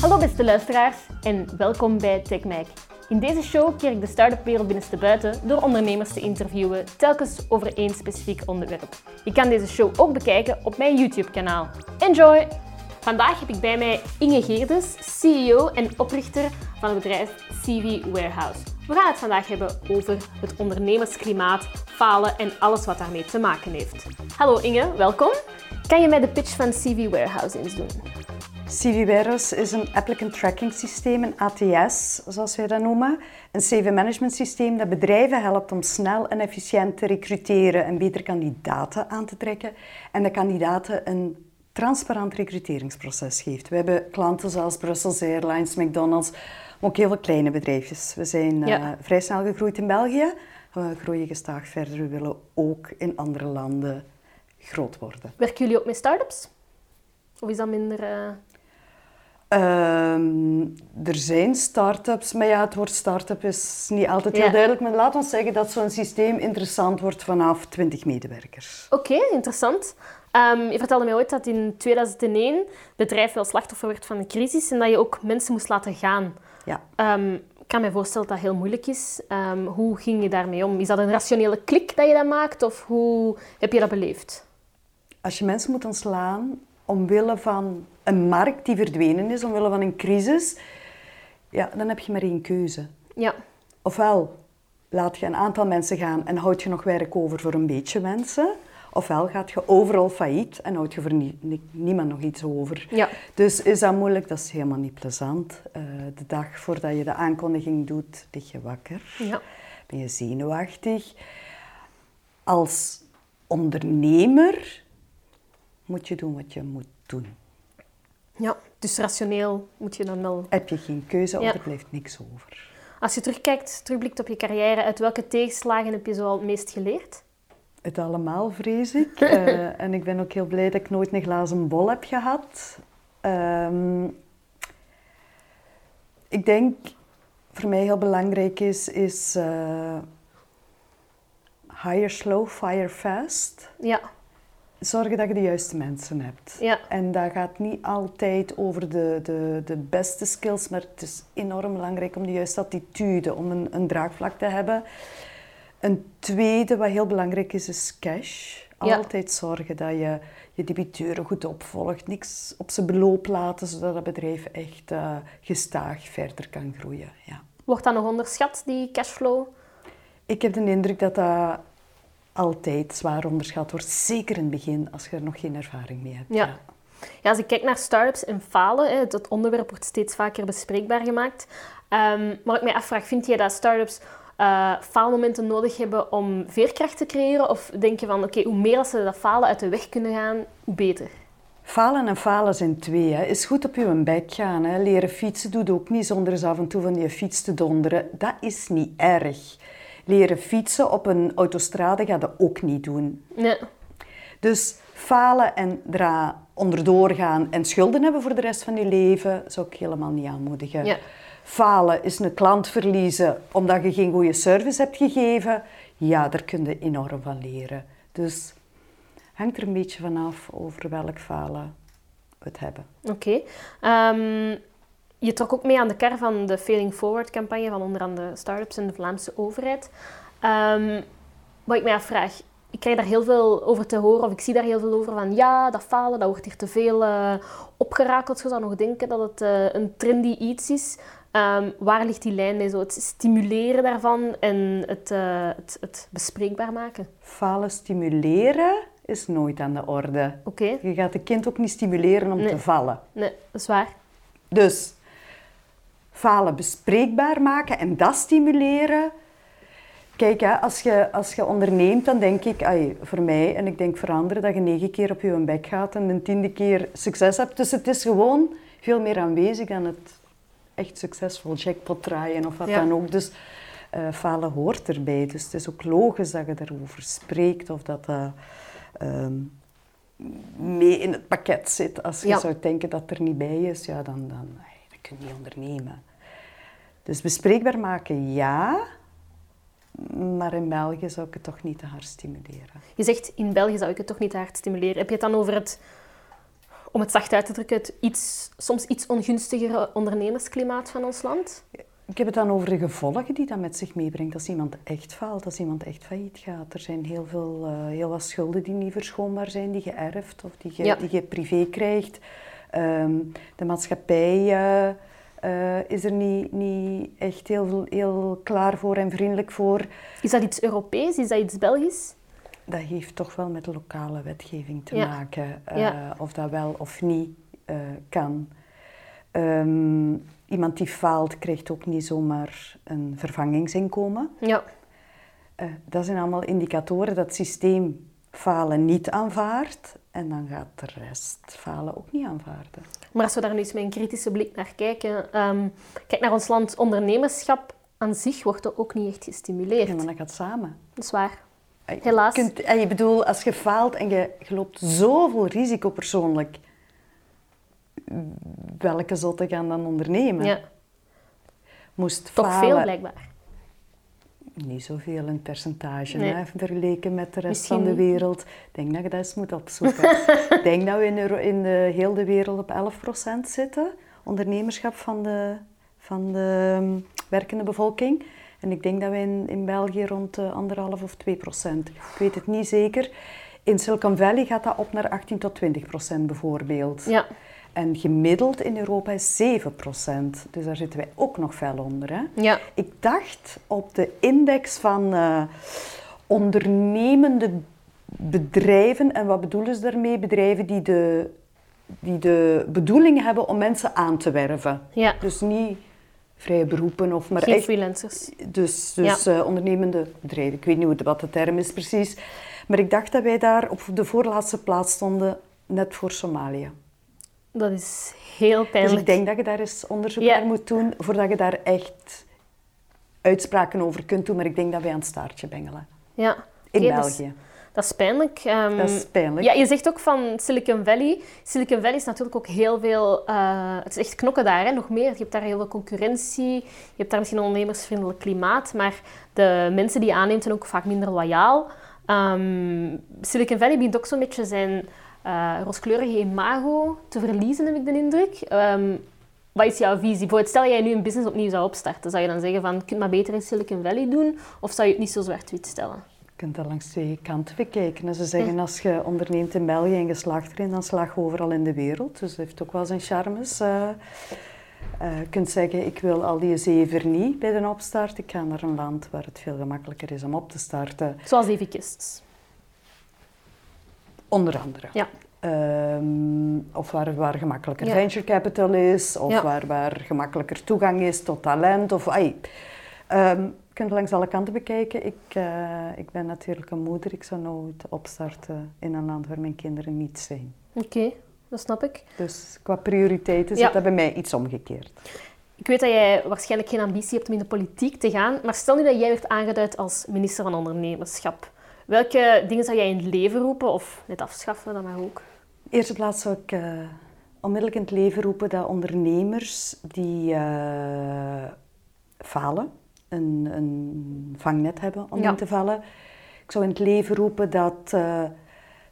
Hallo beste luisteraars en welkom bij TechMac. In deze show keer ik de start-up wereld binnenstebuiten door ondernemers te interviewen, telkens over één specifiek onderwerp. Je kan deze show ook bekijken op mijn YouTube kanaal. Enjoy! Vandaag heb ik bij mij Inge Geerdes, CEO en oprichter van het bedrijf CV Warehouse. We gaan het vandaag hebben over het ondernemersklimaat, falen en alles wat daarmee te maken heeft. Hallo Inge, welkom. Kan je mij de pitch van CV Warehouse eens doen? CV Warehouse is een applicant tracking systeem, een ATS zoals wij dat noemen. Een CV management systeem dat bedrijven helpt om snel en efficiënt te recruteren en beter kandidaten aan te trekken. En de kandidaten een transparant recruteringsproces geeft. We hebben klanten zoals Brussels Airlines, McDonald's, maar ook heel veel kleine bedrijfjes. We zijn Ja. eh, vrij snel gegroeid in België. We groeien gestaag verder. We willen ook in andere landen groot worden. Werken jullie ook met start-ups? Of is dat minder... eh, Ehm, er zijn start-ups, maar ja, het woord start-up is niet altijd heel Ja. duidelijk. Maar laat ons zeggen dat zo'n systeem interessant wordt vanaf 20 medewerkers. Oké, interessant. Ehm, je vertelde mij ooit dat in 2001 het bedrijf wel slachtoffer werd van een crisis en dat je ook mensen moest laten gaan. Ja. Ehm, ik kan me voorstellen dat dat heel moeilijk is. Hoe ging je daarmee om? Is dat een rationele klik dat je dat maakt of hoe heb je dat beleefd? Als je mensen moet ontslaan omwille van een markt die verdwenen is, omwille van een crisis, ja, dan heb je maar één keuze. Ja, Ofwel laat je een aantal mensen gaan en houd je nog werk over voor een beetje mensen. Ofwel gaat je overal failliet en houd je voor nie- nie- niemand nog iets over. Ja. Dus is dat moeilijk? Dat is helemaal niet plezant. Eh, de dag voordat je de aankondiging doet, lig je wakker. ja. Ben je zenuwachtig. Als ondernemer moet je doen wat je moet doen. Ja. Dus rationeel moet je dan wel... Heb je geen keuze of Ja. er blijft niks over. Als je terugkijkt, terugblikt op je carrière, uit welke tegenslagen heb je zo al het meest geleerd? Het allemaal, vrees ik. Eh, en ik ben ook heel blij dat ik nooit een glazen bol heb gehad. Ehm, ik denk, voor mij heel belangrijk is, is eh, hire slow, fire fast. Ja, Zorgen dat je de juiste mensen hebt. Ja. En dat gaat niet altijd over de, de, de beste skills, maar het is enorm belangrijk om de juiste attitude, om een, een draagvlak te hebben. Een tweede wat heel belangrijk is, is cash. Ja. Altijd zorgen dat je je debiteuren goed opvolgt, niks op zijn beloop laten, zodat het bedrijf echt eh, gestaag verder kan groeien. Ja. wordt dat nog onderschat, die cashflow? Ik heb de indruk dat dat altijd zwaar onderschat wordt, zeker in het begin, als je er nog geen ervaring mee hebt. Ja. Ja, als ik kijk naar start-ups en falen, hè, dat onderwerp wordt steeds vaker bespreekbaar gemaakt. Ehm, maar ik mij afvraag, vind je dat start-ups eh, faalmomenten nodig hebben om veerkracht te creëren? Of denk je van, oké, hoe meer ze dat falen uit de weg kunnen gaan, hoe beter? Falen en falen zijn twee. Hè. Is goed op je bek gaan. Hè. Leren fietsen doet ook niet zonder eens af en toe van je fiets te donderen. Dat is niet erg. Leren fietsen op een autostrade gaat dat ook niet doen. Nee. Dus falen en er onderdoor gaan en schulden hebben voor de rest van je leven, zou ik helemaal niet aanmoedigen. Ja. Falen is een klant verliezen omdat je geen goede service hebt gegeven. Ja, daar kun je enorm van leren. Dus hangt er een beetje vanaf over welk falen we het hebben. Oké. Ehm, je trok ook mee aan de kar van de Failing Forward campagne van onder andere start-ups en de Vlaamse overheid. Ehm, wat ik mij afvraag, ik krijg daar heel veel over te horen, of ik zie daar heel veel over van ja, dat falen, dat wordt hier te veel eh, opgerakeld. Je zou nog denken dat het eh, een trendy iets is. Ehm, waar ligt die lijn bij zo het stimuleren daarvan en het, eh, het, het bespreekbaar maken? Falen stimuleren is nooit aan de orde. Oké, Je gaat een kind ook niet stimuleren om Nee. te vallen. nee, dat is waar. Dus falen bespreekbaar maken en dat stimuleren. Kijk, hè, als, je, als je onderneemt, dan denk ik, ai, voor mij en ik denk voor anderen, dat je negen keer op je bek gaat en de tiende keer succes hebt. Dus het is gewoon veel meer aanwezig dan het echt succesvol jackpot draaien of wat Ja. dan ook. Dus eh, falen hoort erbij. Dus het is ook logisch dat je erover spreekt of dat dat ehm, mee in het pakket zit. Als je Ja. zou denken dat er niet bij is, ja, dan, dan, ai, dat kun je niet ondernemen. Dus bespreekbaar maken, ja. Maar in België zou ik het toch niet te hard stimuleren. Je zegt in België zou ik het toch niet te hard stimuleren. Heb je het dan over het om het zacht uit te drukken, het iets, soms iets ongunstigere ondernemersklimaat van ons land? Ik heb het dan over de gevolgen die dat met zich meebrengt als iemand echt faalt, als iemand echt failliet gaat. Er zijn heel, veel, uh, heel wat schulden die niet verschoonbaar zijn, die je erft of die je, die je privé krijgt. Ehm, de maatschappij uh, uh, is er niet, niet echt heel, heel klaar voor en vriendelijk voor. Is dat iets Europees? Is dat iets Belgisch? Dat heeft toch wel met de lokale wetgeving te maken, ja. of dat wel of niet kan. Um, iemand die faalt krijgt ook niet zomaar een vervangingsinkomen. Ja. Dat zijn allemaal indicatoren dat het systeem falen niet aanvaardt en dan gaat de rest falen ook niet aanvaarden. Maar als we daar nu eens met een kritische blik naar kijken, um, kijk naar ons land, ondernemerschap aan zich wordt er ook niet echt gestimuleerd. Ja, maar dat gaat samen. Dat is waar. Helaas. Je, kunt, je bedoel, als je faalt en je, je loopt zoveel risico persoonlijk, welke zotte gaan dan ondernemen? Ja. Moest Toch falen. veel blijkbaar. Niet zoveel in percentage, hè, vergeleken met de rest van de wereld. Ik denk dat je dat eens moet opzoeken. Ik denk dat we in, de, in de, heel de wereld op 11% zitten, ondernemerschap van de, van de um, werkende bevolking. En ik denk dat we in, in België rond uh, anderhalf of 2 procent. Ik weet het niet zeker. In Silicon Valley gaat dat op naar 18 tot 20 procent bijvoorbeeld. Ja. En gemiddeld in Europa is 7% Dus daar zitten wij ook nog veel onder. Hè? Ja. Ik dacht op de index van uh, ondernemende bedrijven, en wat bedoelen ze daarmee? Bedrijven die de, die de bedoeling hebben om mensen aan te werven. Ja. Dus niet vrije beroepen of maar Geen echt, freelancers. Dus, dus ja. uh, ondernemende bedrijven. Ik weet niet wat de term is precies. Maar ik dacht dat wij daar op de voorlaatste plaats stonden, net voor Somalië. Dat is heel pijnlijk. Dus ik denk dat je daar eens onderzoek naar moet doen voordat je daar echt uitspraken over kunt doen. Maar ik denk dat wij aan het staartje bengelen. Ja. In België. Dat is, pijnlijk. Um, dat is pijnlijk. Ja, je zegt ook van Silicon Valley. Silicon Valley is natuurlijk ook heel veel... Uh, het is echt knokken daar, hè, nog meer. Je hebt daar heel veel concurrentie. Je hebt daar misschien een ondernemersvriendelijk klimaat. Maar de mensen die je aanneemt zijn ook vaak minder loyaal. Um, Silicon Valley biedt ook zo'n beetje zijn uh, rooskleurige imago te verliezen, heb ik de indruk. Um, wat is jouw visie? Bijvoorbeeld, stel jij nu een business opnieuw zou opstarten, zou je dan zeggen van, je kunt maar beter in Silicon Valley doen? Of zou je het niet zo zwart-wit stellen? Je kunt dat langs twee kanten bekijken. En ze zeggen, als je onderneemt in België en je slaagt erin, dan slaag je overal in de wereld. Dus dat heeft ook wel zijn charmes. Uh, uh, je kunt zeggen, ik wil al die zeven niet bij de opstart. Ik ga naar een land waar het veel gemakkelijker is om op te starten. Zoals Evikists. Onder andere. Ja. Um, of waar, waar gemakkelijker venture capital is, of waar, waar gemakkelijker toegang is tot talent. Of, ai. Um, je kunt langs alle kanten bekijken. Ik, uh, ik ben natuurlijk een moeder. Ik zou nooit opstarten in een land waar mijn kinderen niet zijn. Oké, dat snap ik. Dus qua prioriteiten zit dat bij mij iets omgekeerd. Ik weet dat jij waarschijnlijk geen ambitie hebt om in de politiek te gaan, maar stel nu dat jij werd aangeduid als minister van Ondernemerschap. Welke dingen zou jij in het leven roepen of net afschaffen dan maar ook? Eerste plaats zou ik uh, onmiddellijk in het leven roepen dat ondernemers die uh, falen, een, een, vangnet hebben om in te vallen. Ik zou in het leven roepen dat uh,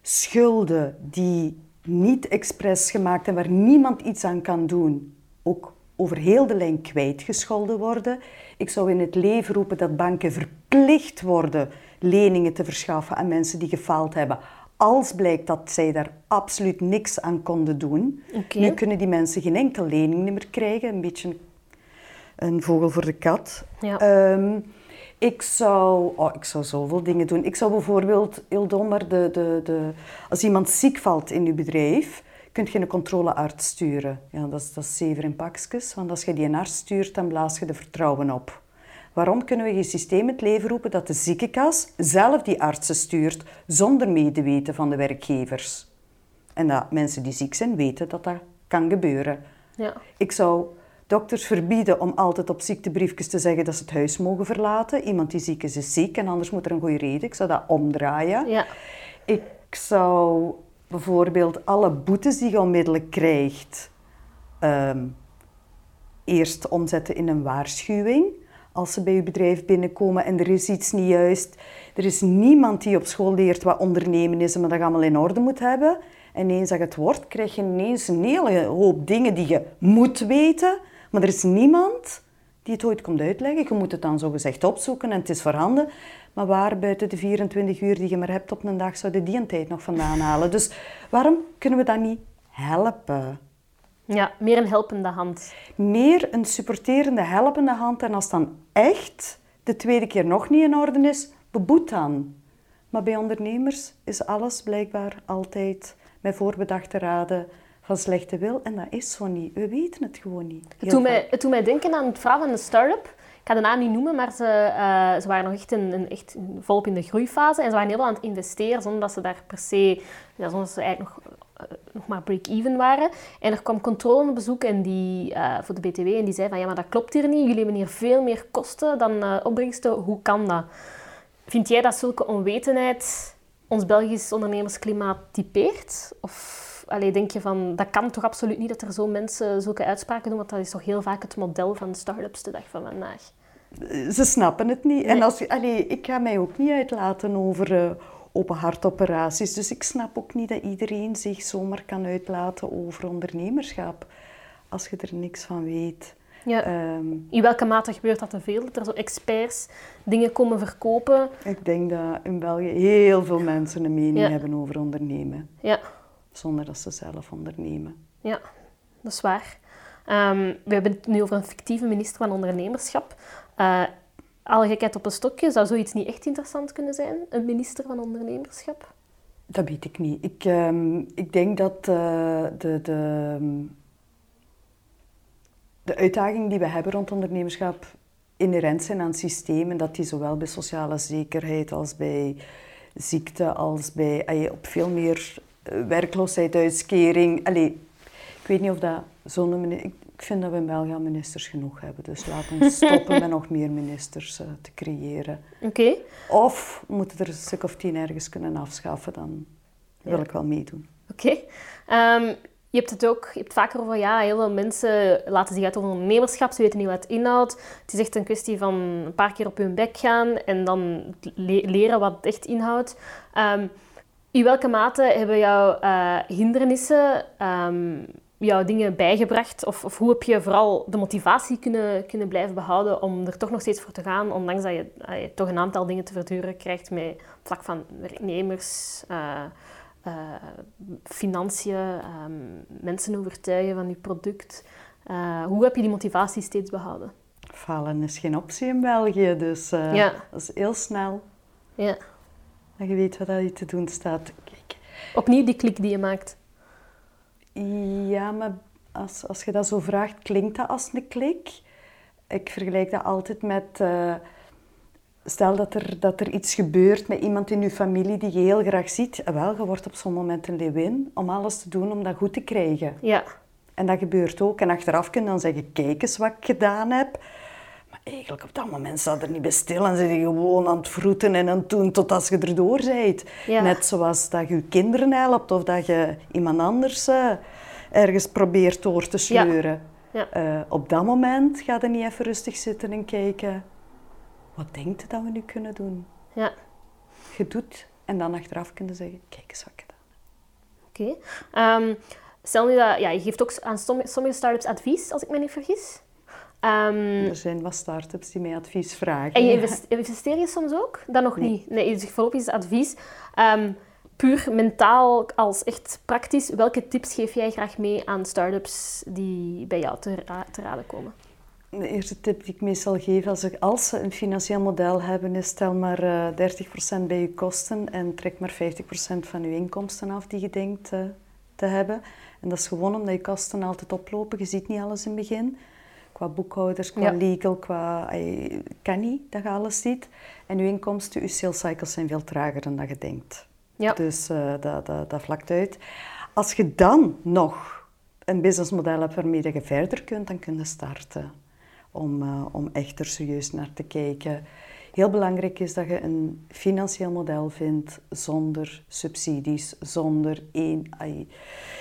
schulden die niet expres gemaakt en waar niemand iets aan kan doen, ook over heel de lijn kwijtgescholden worden. Ik zou in het leven roepen dat banken verplicht worden leningen te verschaffen aan mensen die gefaald hebben. Als blijkt dat zij daar absoluut niks aan konden doen. Nu kunnen die mensen geen enkel lening meer krijgen. Een beetje een vogel voor de kat. Ja. Ehm, ik zou, oh, ik zou zoveel dingen doen. Ik zou bijvoorbeeld, heel dom, maar de, de, de, als iemand ziek valt in uw bedrijf, kunt je een controlearts sturen. Ja, dat is, dat is zever in pakjes, want als je die een arts stuurt, dan blaas je de vertrouwen op. Waarom kunnen we geen systeem in het leven roepen dat de ziekenkas zelf die artsen stuurt zonder medeweten van de werkgevers? En dat mensen die ziek zijn weten dat dat kan gebeuren. Ja. Ik zou dokters verbieden om altijd op ziektebriefjes te zeggen dat ze het huis mogen verlaten. Iemand die ziek is, is ziek en anders moet er een goede reden. Ik zou dat omdraaien. Ja. Ik zou bijvoorbeeld alle boetes die je onmiddellijk krijgt, ehm, eerst omzetten in een waarschuwing als ze bij je bedrijf binnenkomen en er is iets niet juist. Er is niemand die op school leert wat ondernemen is en wat dat allemaal in orde moet hebben. En eens dat het wordt, krijg je ineens een hele hoop dingen die je moet weten. Maar er is niemand die het ooit komt uitleggen. Je moet het dan zogezegd opzoeken en het is voorhanden. Maar waar buiten de 24 uur die je maar hebt op een dag zouden die een tijd nog vandaan halen? Dus waarom kunnen we dat niet helpen? Ja, meer een helpende hand. Meer een supporterende, helpende hand. En als dan echt de tweede keer nog niet in orde is, beboet dan. Maar bij ondernemers is alles blijkbaar altijd met voorbedachte raden van slechte wil. En dat is zo niet. We weten het gewoon niet. Het doet, mij, het doet mij denken aan het verhaal van een start-up. Ik ga de naam niet noemen, maar ze, uh, ze waren nog echt, in, in, echt volop in de groeifase. En ze waren heel veel aan het investeren, zonder dat ze daar per se... Ja, zonder dat ze eigenlijk nog, nog maar break-even waren. En er kwam controle op bezoek en die, uh, voor de BTW en die zei van... Ja, maar dat klopt hier niet. Jullie hebben hier veel meer kosten dan opbrengsten. Hoe kan dat? Vind jij dat zulke onwetendheid ons Belgisch ondernemersklimaat typeert? Of allee, denk je van, dat kan toch absoluut niet dat er zo mensen zulke uitspraken doen, want dat is toch heel vaak het model van start-ups de dag van vandaag. Ze snappen het niet. En als, allee, ik ga mij ook niet uitlaten over uh, open hartoperaties, dus ik snap ook niet dat iedereen zich zomaar kan uitlaten over ondernemerschap als je er niks van weet. Ja. Um, in welke mate gebeurt dat te veel? Dat er zo experts dingen komen verkopen? Ik denk dat in België heel veel mensen een mening hebben over ondernemen. Ja zonder dat ze zelf ondernemen. Ja, dat is waar. Um, we hebben het nu over een fictieve minister van Ondernemerschap. Uh, alle gekheid op een stokje, zou zoiets niet echt interessant kunnen zijn? Een minister van Ondernemerschap? Dat weet ik niet. Ik, um, ik denk dat uh, de, de, de uitdagingen die we hebben rond ondernemerschap inherent zijn aan het systeem en dat die zowel bij sociale zekerheid als bij ziekte als bij op veel meer werkloosheidsuitkering. Allee, ik weet niet of dat zo'n Ik vind dat we in België ministers genoeg hebben. Dus laten we stoppen met nog meer ministers uh, te creëren. Oké. Of we moeten er een stuk of tien ergens kunnen afschaffen, dan wil ja. ik wel meedoen. Oké. Okay. Um, je hebt het ook je hebt vaker over, ja, heel veel mensen laten zich uit over ondernemerschap, ze weten niet wat het inhoudt. Het is echt een kwestie van een paar keer op hun bek gaan en dan le leren wat het echt inhoudt. Um, in welke mate hebben jouw uh, hindernissen um, jouw dingen bijgebracht? Of, of, hoe heb je vooral de motivatie kunnen, kunnen blijven behouden om er toch nog steeds voor te gaan, ondanks dat je, je toch een aantal dingen te verduren krijgt met vlak van werknemers, uh, financiën, um, mensen overtuigen van je product. hoe heb je die motivatie steeds behouden? Falen is geen optie in België, dus ja. dat is heel snel. Ja. Dat je weet wat je te doen staat. Kijk. Opnieuw die klik die je maakt. Ja, maar als, als je dat zo vraagt, klinkt dat als een klik? Ik vergelijk dat altijd met... Uh, stel dat er, dat er iets gebeurt met iemand in je familie die je heel graag ziet. Eh, wel, je wordt op zo'n moment een leeuwin om alles te doen om dat goed te krijgen. Ja. En dat gebeurt ook. En achteraf kun je dan zeggen, kijk eens wat ik gedaan heb eigenlijk op dat moment staat er niet bij stil en zit je gewoon aan het vroeten en aan het doen totdat je erdoor bent. Net zoals dat je je kinderen helpt of dat je iemand anders uh, ergens probeert door te sleuren. Ja. Ja. Uh, op dat moment ga je niet even rustig zitten en kijken, wat denkt je dat we nu kunnen doen? Ja. Je doet en dan achteraf kunnen zeggen, kijk eens wat ik gedaan heb. Oké. Okay. Um, stel nu dat, ja, je geeft ook aan sommige start-ups advies, als ik me niet vergis. Um, er zijn wat start-ups die mij advies vragen. En je investeer je soms ook? Dat nog niet. Nee, je zegt voorlopig is advies. Um, puur mentaal als echt praktisch, welke tips geef jij graag mee aan start-ups die bij jou te, te raden komen? De eerste tip die ik meestal geef als, ik, als ze een financieel model hebben, is stel maar uh, eh, 30% bij je kosten en trek maar 50% van je inkomsten af die je denkt uh, te hebben. En dat is gewoon omdat je kosten altijd oplopen. Je ziet niet alles in het begin qua boekhouders, qua legal, qua... Kan niet dat je alles ziet. En je inkomsten, je sales cycles zijn veel trager dan dat je denkt. Ja. Dus uh, dat, dat, dat vlakt uit. Als je dan nog een businessmodel hebt waarmee je verder kunt, dan kun je starten. Om, uh, om echt er serieus naar te kijken. Heel belangrijk is dat je een financieel model vindt zonder subsidies, zonder één,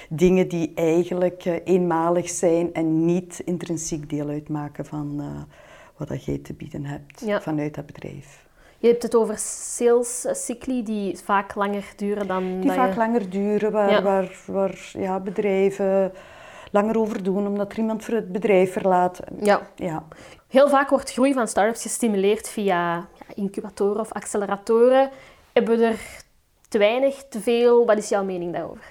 dingen die eigenlijk uh, eenmalig zijn en niet intrinsiek deel uitmaken van uh, wat dat jij te bieden hebt vanuit dat bedrijf. Je hebt het over salescycli die vaak langer duren dan... Die vaak je... langer duren, waar, Ja. waar, waar ja, bedrijven langer over doen omdat er iemand voor het bedrijf verlaat. Ja. Ja. Heel vaak wordt groei van start-ups gestimuleerd via ja, incubatoren of acceleratoren. Hebben we er te weinig, te veel? Wat is jouw mening daarover?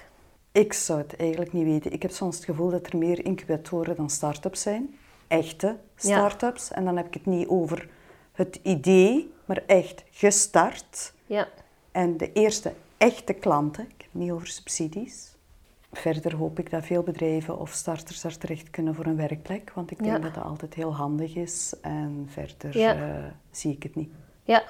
Ik zou het eigenlijk niet weten. Ik heb soms het gevoel dat er meer incubatoren dan start-ups zijn. Echte start-ups. En dan heb ik het niet over het idee, maar echt gestart. Ja. En de eerste echte klanten, ik heb het niet over subsidies. Verder hoop ik dat veel bedrijven of starters daar terecht kunnen voor een werkplek, want ik denk Ja. dat dat altijd heel handig is. En verder Ja. eh, zie ik het niet. Ja,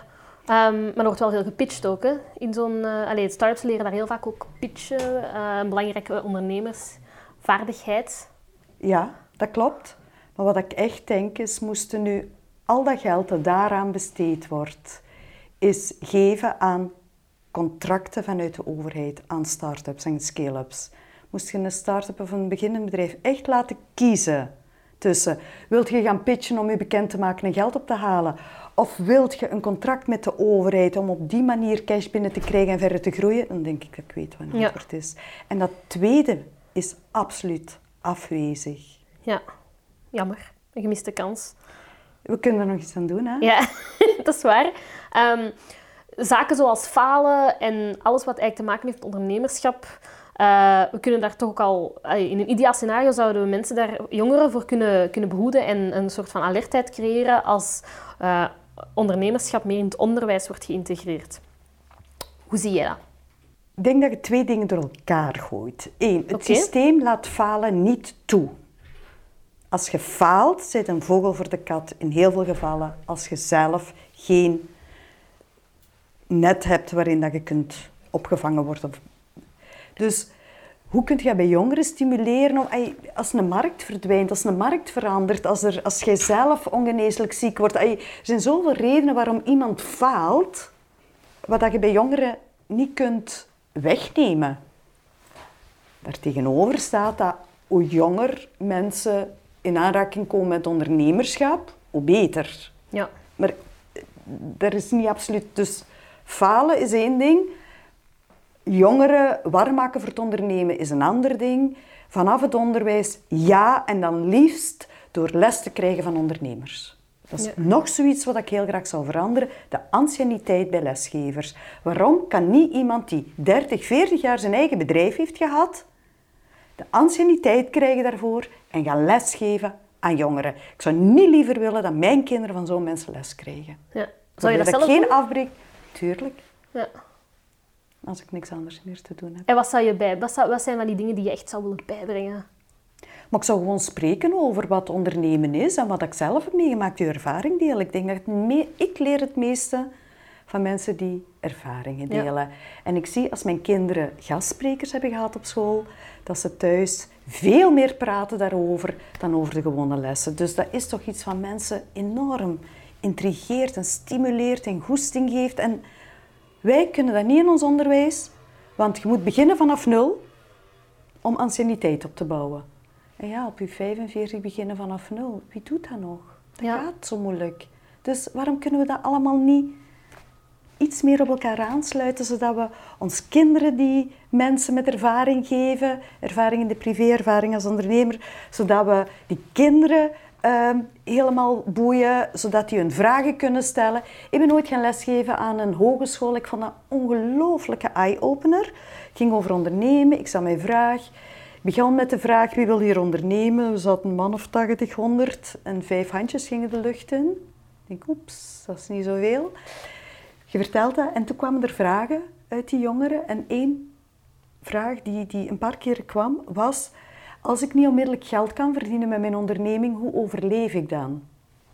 Ehm, maar er wordt wel veel gepitcht ook. Hè? In zo'n, eh allee, startups leren daar heel vaak ook pitchen. eh, een belangrijke ondernemersvaardigheid. Ja, dat klopt. Maar wat ik echt denk is, moesten nu al dat geld dat daaraan besteed wordt, is geven aan contracten vanuit de overheid aan start-ups en scale-ups. Moest je een start-up of een beginnend bedrijf echt laten kiezen tussen, wilt je gaan pitchen om je bekend te maken en geld op te halen, of wilt je een contract met de overheid om op die manier cash binnen te krijgen en verder te groeien, dan denk ik dat ik weet wat een Ja. antwoord is. En dat tweede is absoluut afwezig. Ja, jammer. Een gemiste kans. We kunnen er nog iets aan doen, hè? Ja, dat is waar. Ehm, zaken zoals falen en alles wat eigenlijk te maken heeft met ondernemerschap. Eh, we kunnen daar toch ook al... allee, In een ideaal scenario zouden we mensen daar, jongeren, voor kunnen, kunnen behoeden en een soort van alertheid creëren als eh, ondernemerschap meer in het onderwijs wordt geïntegreerd. Hoe zie jij dat? Ik denk dat je twee dingen door elkaar gooit. Eén, het systeem laat falen niet toe. Als je faalt, zit een vogel voor de kat in heel veel gevallen. Als je zelf geen net hebt waarin dat je kunt opgevangen worden. Dus hoe kun je bij jongeren stimuleren om, als een markt verdwijnt, als een markt verandert, als, er, als jij zelf ongeneeslijk ziek wordt. er zijn zoveel redenen waarom iemand faalt, wat dat je bij jongeren niet kunt wegnemen. Daartegenover staat dat hoe jonger mensen in aanraking komen met ondernemerschap, hoe beter. Ja. Maar eh, dat is niet absoluut. Dus falen is één ding. Jongeren warm maken voor het ondernemen is een ander ding. Vanaf het onderwijs ja, en dan liefst door les te krijgen van ondernemers. Dat is Ja. nog zoiets wat ik heel graag zou veranderen. De anciëniteit bij lesgevers. Waarom kan niet iemand die 30, 40 jaar zijn eigen bedrijf heeft gehad, de anciëniteit krijgen daarvoor en gaan lesgeven aan jongeren? Ik zou niet liever willen dat mijn kinderen van zo'n mensen les krijgen. ja. Zou je dat Zodat zelf ik doen? geen afbreek? Tuurlijk, Ja. Als ik niks anders meer te doen heb. En wat zou je bij... Wat, zou- wat zijn van die dingen die je echt zou willen bijbrengen? Maar ik zou gewoon spreken over wat ondernemen is en wat ik zelf heb meegemaakt, die ervaring delen. Ik denk dat ik leer het meeste van mensen die ervaringen Ja. delen. En ik zie als mijn kinderen gastsprekers hebben gehad op school, dat ze thuis veel meer praten daarover dan over de gewone lessen. Dus dat is toch iets wat mensen enorm intrigeert en stimuleert en goesting geeft. En wij kunnen dat niet in ons onderwijs, want je moet beginnen vanaf nul om anciëniteit op te bouwen. En ja, op je 45 beginnen vanaf nul. Wie doet dat nog? Dat Ja. gaat zo moeilijk. Dus waarom kunnen we dat allemaal niet iets meer op elkaar aansluiten, zodat we ons kinderen die mensen met ervaring geven, ervaring in de privé, ervaring als ondernemer, zodat we die kinderen ehm, helemaal boeien, zodat die hun vragen kunnen stellen. Ik ben ooit gaan lesgeven aan een hogeschool. Ik vond dat een ongelooflijke eye-opener. Het ging over ondernemen. Ik zag mijn vraag. Ik begon met de vraag, wie wil hier ondernemen? We zaten een man of 80, 100 en vijf handjes gingen de lucht in. Ik denk, oeps, dat is niet zoveel. Je vertelt dat en toen kwamen er vragen uit die jongeren. En één vraag die, die een paar keer kwam was... Als ik niet onmiddellijk geld kan verdienen met mijn onderneming, hoe overleef ik dan?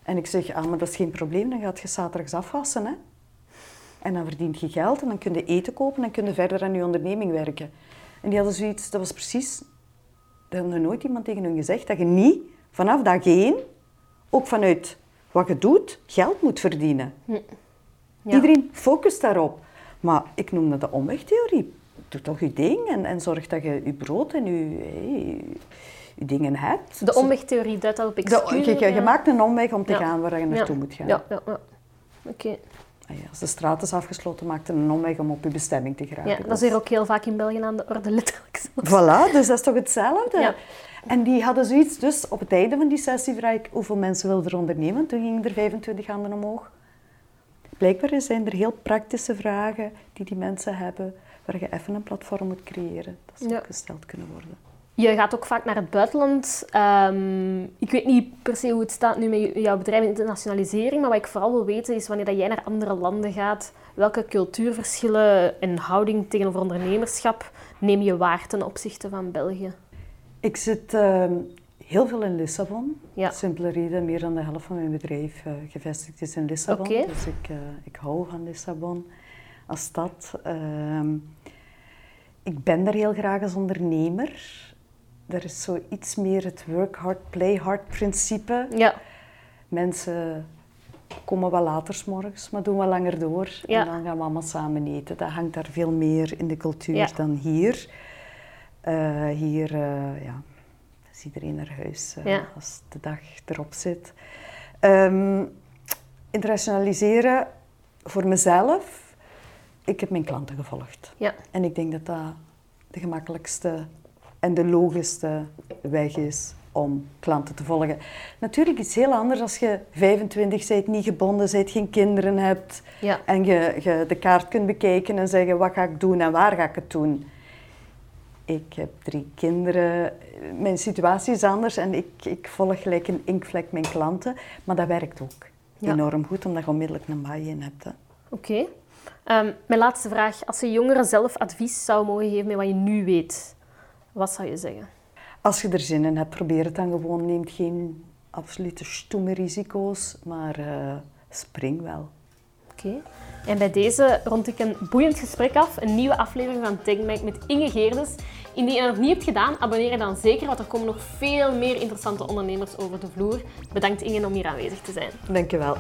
En ik zeg, ah, maar dat is geen probleem, dan gaat je zaterdags afwassen. Hè? En dan verdient je geld en dan kun je eten kopen en kun je verder aan je onderneming werken. En die hadden zoiets, dat was precies... Dat had nog nooit iemand tegen hun gezegd, dat je niet vanaf dag één, ook vanuit wat je doet, geld moet verdienen. Ja. Iedereen focust daarop. Maar ik noem dat de omwegtheorie. Doe toch je ding en, en zorg dat je je brood en je, hey, je dingen hebt. De omwegtheorie duidt dat op excuus. je, je, je maakt een omweg om te Ja. gaan waar je naartoe ja. moet gaan. Ja, ja, ja. Oké. ah als de straat is afgesloten, maakt het een omweg om op je bestemming te geraken. Ja, dat is hier ook heel vaak in België aan de orde, letterlijk. Voilà, dus dat is toch hetzelfde? Ja. En die hadden zoiets, dus op het einde van die sessie vraag ik hoeveel mensen wilden er ondernemen. Toen gingen er 25 handen omhoog. Blijkbaar zijn er heel praktische vragen die die mensen hebben, waar je even een platform moet creëren. Dat ze Ja. ook gesteld kunnen worden. Je gaat ook vaak naar het buitenland. Ehm, ik weet niet per se hoe het staat nu met jou- jouw bedrijf in internationalisering, maar wat ik vooral wil weten is wanneer dat jij naar andere landen gaat, welke cultuurverschillen en houding tegenover ondernemerschap neem je waar ten opzichte van België? Ik zit ehm, heel veel in Lissabon. Ja. Simpele reden, meer dan de helft van mijn bedrijf eh, gevestigd is in Lissabon. Dus ik, eh, ik hou van Lissabon als stad. Ehm, ik ben er heel graag als ondernemer. Er is zoiets meer het work hard, play hard principe. Ja, Mensen komen wel later 's morgens, maar doen wel langer door. Ja. En dan gaan we allemaal samen eten. Dat hangt daar veel meer in de cultuur Ja. dan hier. Eh, hier ja, is iedereen naar huis eh, Ja. als de dag erop zit. Ehm, internationaliseren voor mezelf. Ik heb mijn klanten gevolgd. ja, En ik denk dat dat de gemakkelijkste en de logischste weg is om klanten te volgen. Natuurlijk is het heel anders als je 25 bent, niet gebonden bent, geen kinderen hebt ja. en je, je de kaart kunt bekijken en zeggen wat ga ik doen en waar ga ik het doen. Ik heb drie kinderen, mijn situatie is anders en ik, ik volg gelijk een inkvlek mijn klanten, maar dat werkt ook Ja. enorm goed omdat je onmiddellijk een baai in hebt. Oké. Ehm, mijn laatste vraag. Als je jongeren zelf advies zou mogen geven met wat je nu weet, wat zou je zeggen? Als je er zin in hebt, probeer het dan gewoon. Neem geen absolute stoeme risico's, maar eh, spring wel. En bij deze rond ik een boeiend gesprek af. Een nieuwe aflevering van TechMike met Inge Geerders. Indien je dat nog niet hebt gedaan, abonneer je dan zeker, want er komen nog veel meer interessante ondernemers over de vloer. Bedankt Inge om hier aanwezig te zijn. Dankjewel.